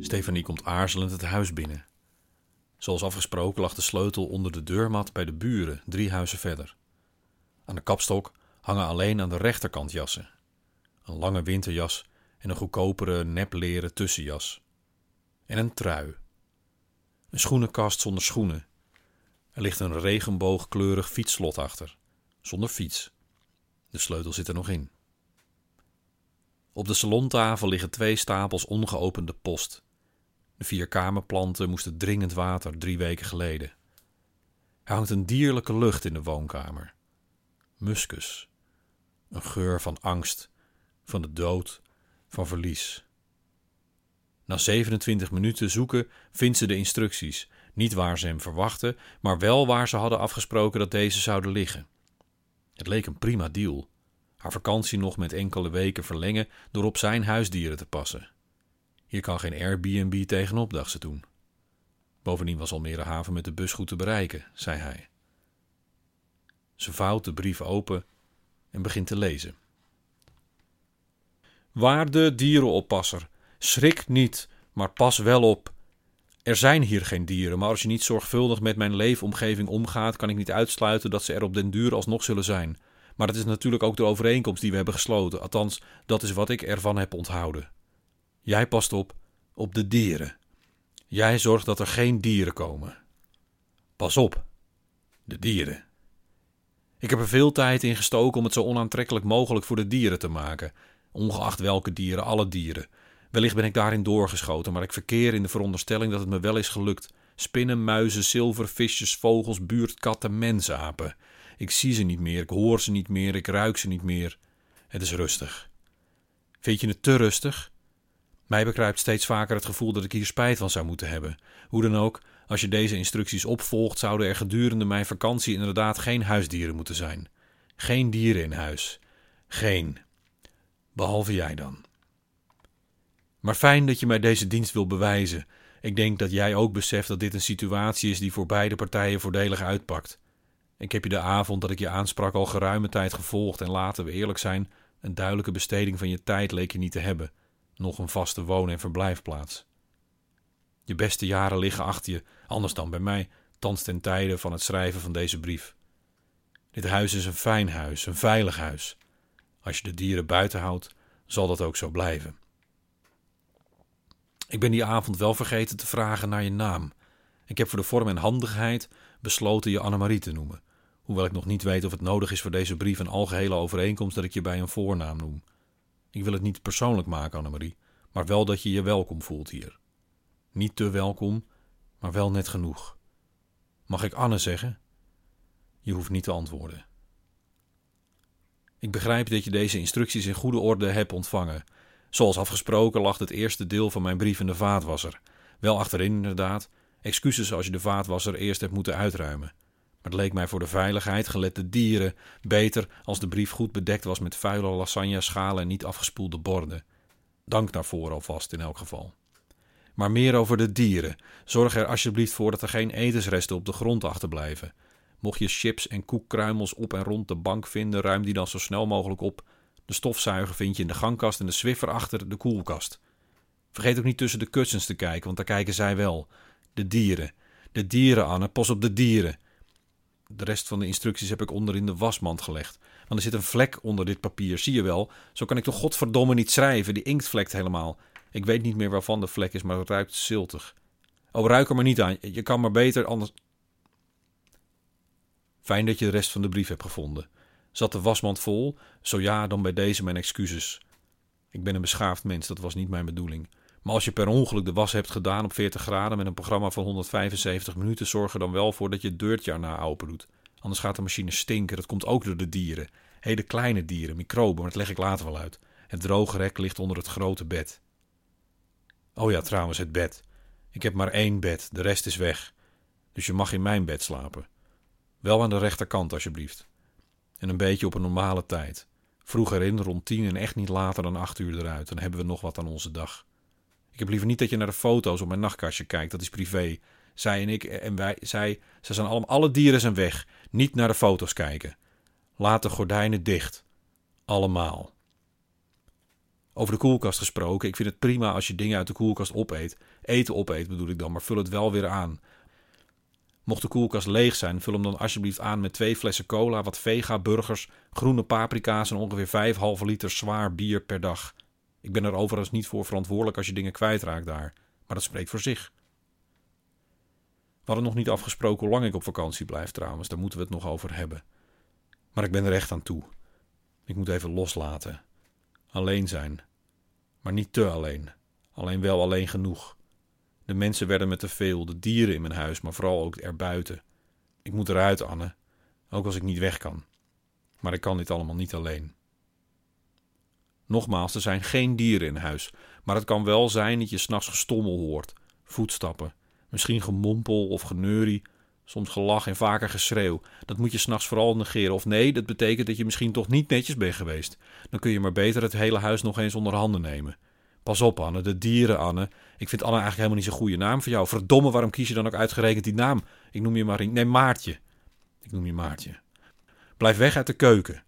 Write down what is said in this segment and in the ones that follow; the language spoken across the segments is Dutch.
Stefanie komt aarzelend het huis binnen. Zoals afgesproken lag de sleutel onder de deurmat bij de buren, drie huizen verder. Aan de kapstok hangen alleen aan de rechterkant jassen. Een lange winterjas en een goedkopere nepleren tussenjas. En een trui. Een schoenenkast zonder schoenen. Er ligt een regenboogkleurig fietsslot achter, zonder fiets. De sleutel zit er nog in. Op de salontafel liggen twee stapels ongeopende post. De vier kamerplanten moesten dringend water drie weken geleden. Er hangt een dierlijke lucht in de woonkamer. Muskus. Een geur van angst, van de dood, van verlies. Na 27 minuten zoeken vindt ze de instructies. Niet waar ze hem verwachten, maar wel waar ze hadden afgesproken dat deze zouden liggen. Het leek een prima deal. Haar vakantie nog met enkele weken verlengen door op zijn huisdieren te passen. Hier kan geen Airbnb tegenop, dacht ze toen. Bovendien was Almere Haven met de bus goed te bereiken, zei hij. Ze vouwt de brief open en begint te lezen. Waarde dierenoppasser, schrik niet, maar pas wel op. Er zijn hier geen dieren, maar als je niet zorgvuldig met mijn leefomgeving omgaat, kan ik niet uitsluiten dat ze er op den duur alsnog zullen zijn. Maar dat is natuurlijk ook de overeenkomst die we hebben gesloten. Althans, dat is wat ik ervan heb onthouden. Jij past op op de dieren. Jij zorgt dat er geen dieren komen. Pas op, de dieren. Ik heb er veel tijd in gestoken om het zo onaantrekkelijk mogelijk voor de dieren te maken. Ongeacht welke dieren, alle dieren. Wellicht ben ik daarin doorgeschoten, maar ik verkeer in de veronderstelling dat het me wel is gelukt. Spinnen, muizen, zilvervisjes, vogels, buurtkatten, mensapen. Ik zie ze niet meer, ik hoor ze niet meer, ik ruik ze niet meer. Het is rustig. Vind je het te rustig? Mij bekruipt steeds vaker het gevoel dat ik hier spijt van zou moeten hebben. Hoe dan ook, als je deze instructies opvolgt, zouden er gedurende mijn vakantie inderdaad geen huisdieren moeten zijn. Geen dieren in huis. Geen. Behalve jij dan. Maar fijn dat je mij deze dienst wil bewijzen. Ik denk dat jij ook beseft dat dit een situatie is die voor beide partijen voordelig uitpakt. Ik heb je de avond dat ik je aansprak al geruime tijd gevolgd en laten we eerlijk zijn, een duidelijke besteding van je tijd leek je niet te hebben nog een vaste woon- en verblijfplaats. Je beste jaren liggen achter je, anders dan bij mij, thans ten tijde van het schrijven van deze brief. Dit huis is een fijn huis, een veilig huis. Als je de dieren buiten houdt, zal dat ook zo blijven. Ik ben die avond wel vergeten te vragen naar je naam. Ik heb voor de vorm en handigheid besloten je Annemarie te noemen, hoewel ik nog niet weet of het nodig is voor deze brief een algehele overeenkomst dat ik je bij een voornaam noem. Ik wil het niet persoonlijk maken, Annemarie, maar wel dat je je welkom voelt hier. Niet te welkom, maar wel net genoeg. Mag ik Anne zeggen? Je hoeft niet te antwoorden. Ik begrijp dat je deze instructies in goede orde hebt ontvangen. Zoals afgesproken lag het eerste deel van mijn brief in de vaatwasser. Wel achterin inderdaad. Excuses als je de vaatwasser eerst hebt moeten uitruimen. Maar het leek mij voor de veiligheid, gelet de dieren, beter als de brief goed bedekt was met vuile lasagne-schalen en niet afgespoelde borden. Dank daarvoor alvast in elk geval. Maar meer over de dieren. Zorg er alsjeblieft voor dat er geen etensresten op de grond achterblijven. Mocht je chips en koekkruimels op en rond de bank vinden, ruim die dan zo snel mogelijk op. De stofzuiger vind je in de gangkast en de swiffer achter de koelkast. Vergeet ook niet tussen de kussens te kijken, want daar kijken zij wel. De dieren. De dieren, Anne. Pas op de dieren. De rest van de instructies heb ik onder in de wasmand gelegd. Want er zit een vlek onder dit papier, zie je wel. Zo kan ik toch godverdomme niet schrijven. Die inkt vlekt helemaal. Ik weet niet meer waarvan de vlek is, maar het ruikt ziltig. Oh, ruik er maar niet aan. Je kan maar beter anders... Fijn dat je de rest van de brief hebt gevonden. Zat de wasmand vol? Zo ja, dan bij deze mijn excuses. Ik ben een beschaafd mens, dat was niet mijn bedoeling. Maar als je per ongeluk de was hebt gedaan op 40 graden met een programma van 175 minuten, zorg er dan wel voor dat je het deurtje erna open doet. Anders gaat de machine stinken. Dat komt ook door de dieren. Hele kleine dieren, microben, maar dat leg ik later wel uit. Het droge rek ligt onder het grote bed. Oh ja, trouwens, het bed. Ik heb maar één bed, de rest is weg. Dus je mag in mijn bed slapen. Wel aan de rechterkant, alsjeblieft. En een beetje op een normale tijd. Vroeger in, rond tien en echt niet later dan acht uur eruit. Dan hebben we nog wat aan onze dag. Ik heb liever niet dat je naar de foto's op mijn nachtkastje kijkt. Dat is privé. Zij en ik en wij, zij, ze zijn allemaal, alle dieren zijn weg. Niet naar de foto's kijken. Laat de gordijnen dicht. Allemaal. Over de koelkast gesproken, ik vind het prima als je dingen uit de koelkast opeet. Eten opeet bedoel ik dan, maar vul het wel weer aan. Mocht de koelkast leeg zijn, vul hem dan alsjeblieft aan met twee flessen cola, wat vega, burgers, groene paprika's en ongeveer vijf halve liter zwaar bier per dag. Ik ben er overigens niet voor verantwoordelijk als je dingen kwijtraakt daar, maar dat spreekt voor zich. We hadden nog niet afgesproken hoe lang ik op vakantie blijf trouwens, daar moeten we het nog over hebben. Maar ik ben er echt aan toe. Ik moet even loslaten. Alleen zijn. Maar niet te alleen. Alleen wel alleen genoeg. De mensen werden me te veel, de dieren in mijn huis, maar vooral ook erbuiten. Ik moet eruit, Anne, ook als ik niet weg kan. Maar ik kan dit allemaal niet alleen. Nogmaals, er zijn geen dieren in huis, maar het kan wel zijn dat je s'nachts gestommel hoort, voetstappen, misschien gemompel of geneurie, soms gelach en vaker geschreeuw. Dat moet je s'nachts vooral negeren. Of nee, dat betekent dat je misschien toch niet netjes bent geweest. Dan kun je maar beter het hele huis nog eens onder handen nemen. Pas op, Anne, de dieren, Anne. Ik vind Anne eigenlijk helemaal niet zo'n goede naam voor jou. Verdomme, waarom kies je dan ook uitgerekend die naam? Ik noem je maar... Nee, Maartje. Ik noem je Maartje. Blijf weg uit de keuken.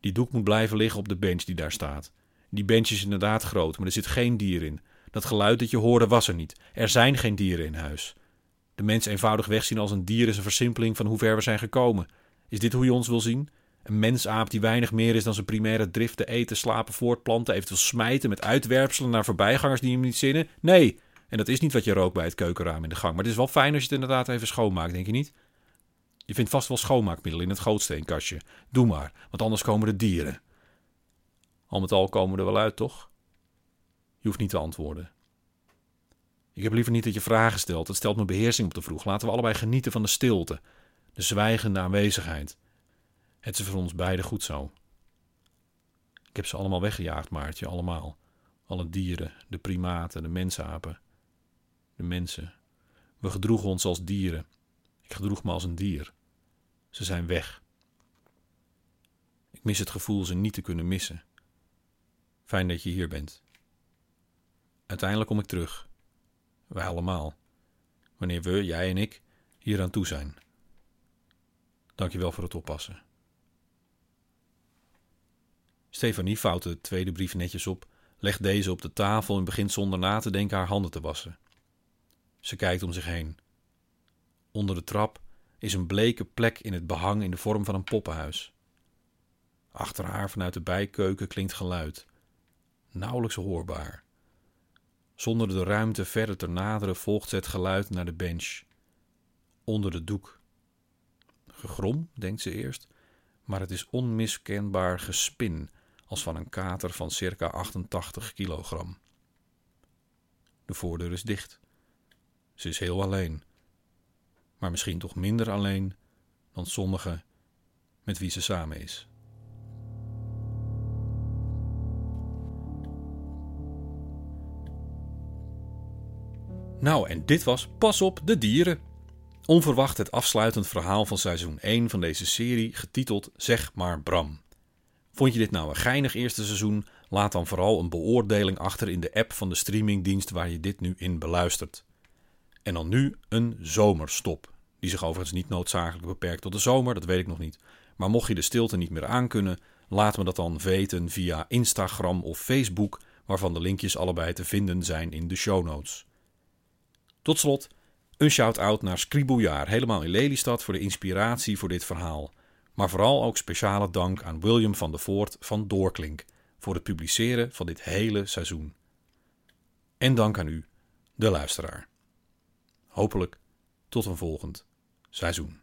Die doek moet blijven liggen op de bench die daar staat. Die bench is inderdaad groot, maar er zit geen dier in. Dat geluid dat je hoorde was er niet. Er zijn geen dieren in huis. De mens eenvoudig wegzien als een dier is een versimpeling van hoe ver we zijn gekomen. Is dit hoe je ons wil zien? Een mensaap die weinig meer is dan zijn primaire driften eten, slapen, voortplanten, eventueel smijten met uitwerpselen naar voorbijgangers die hem niet zinnen? Nee, en dat is niet wat je rookt bij het keukenraam in de gang. Maar het is wel fijn als je het inderdaad even schoonmaakt, denk je niet? Je vindt vast wel schoonmaakmiddel in het gootsteenkastje. Doe maar, want anders komen de dieren. Al met al komen we er wel uit, toch? Je hoeft niet te antwoorden. Ik heb liever niet dat je vragen stelt. Het stelt mijn beheersing op de vroeg. Laten we allebei genieten van de stilte, de zwijgende aanwezigheid. Het is voor ons beiden goed zo. Ik heb ze allemaal weggejaagd, Maartje, allemaal. Alle dieren, de primaten, de mensapen, de mensen. We gedroegen ons als dieren. Ik gedroeg me als een dier. Ze zijn weg. Ik mis het gevoel ze niet te kunnen missen. Fijn dat je hier bent. Uiteindelijk kom ik terug. Wij allemaal. Wanneer we, jij en ik, hier aan toe zijn. Dankjewel voor het oppassen. Stefanie vouwt de tweede brief netjes op, legt deze op de tafel en begint zonder na te denken haar handen te wassen. Ze kijkt om zich heen. Onder de trap is een bleke plek in het behang in de vorm van een poppenhuis. Achter haar vanuit de bijkeuken klinkt geluid, nauwelijks hoorbaar. Zonder de ruimte verder te naderen volgt het geluid naar de bench. Onder de doek. Gegrom, denkt ze eerst, maar het is onmiskenbaar gespin als van een kater van circa 88 kilogram. De voordeur is dicht. Ze is heel alleen, maar misschien toch minder alleen dan sommigen met wie ze samen is. Nou, en dit was Pas op de dieren. Onverwacht het afsluitend verhaal van seizoen 1 van deze serie, getiteld Zeg maar Bram. Vond je dit nou een geinig eerste seizoen? Laat dan vooral een beoordeling achter in de app van de streamingdienst waar je dit nu in beluistert. En dan nu een zomerstop. Die zich overigens niet noodzakelijk beperkt tot de zomer, dat weet ik nog niet. Maar mocht je de stilte niet meer aankunnen, laat me dat dan weten via Instagram of Facebook, waarvan de linkjes allebei te vinden zijn in de show notes. Tot slot een shout-out naar Scribouillard, helemaal in Lelystad, voor de inspiratie voor dit verhaal. Maar vooral ook speciale dank aan William van der Voort van Doorklink voor het publiceren van dit hele seizoen. En dank aan u, de luisteraar. Hopelijk tot een volgend seizoen.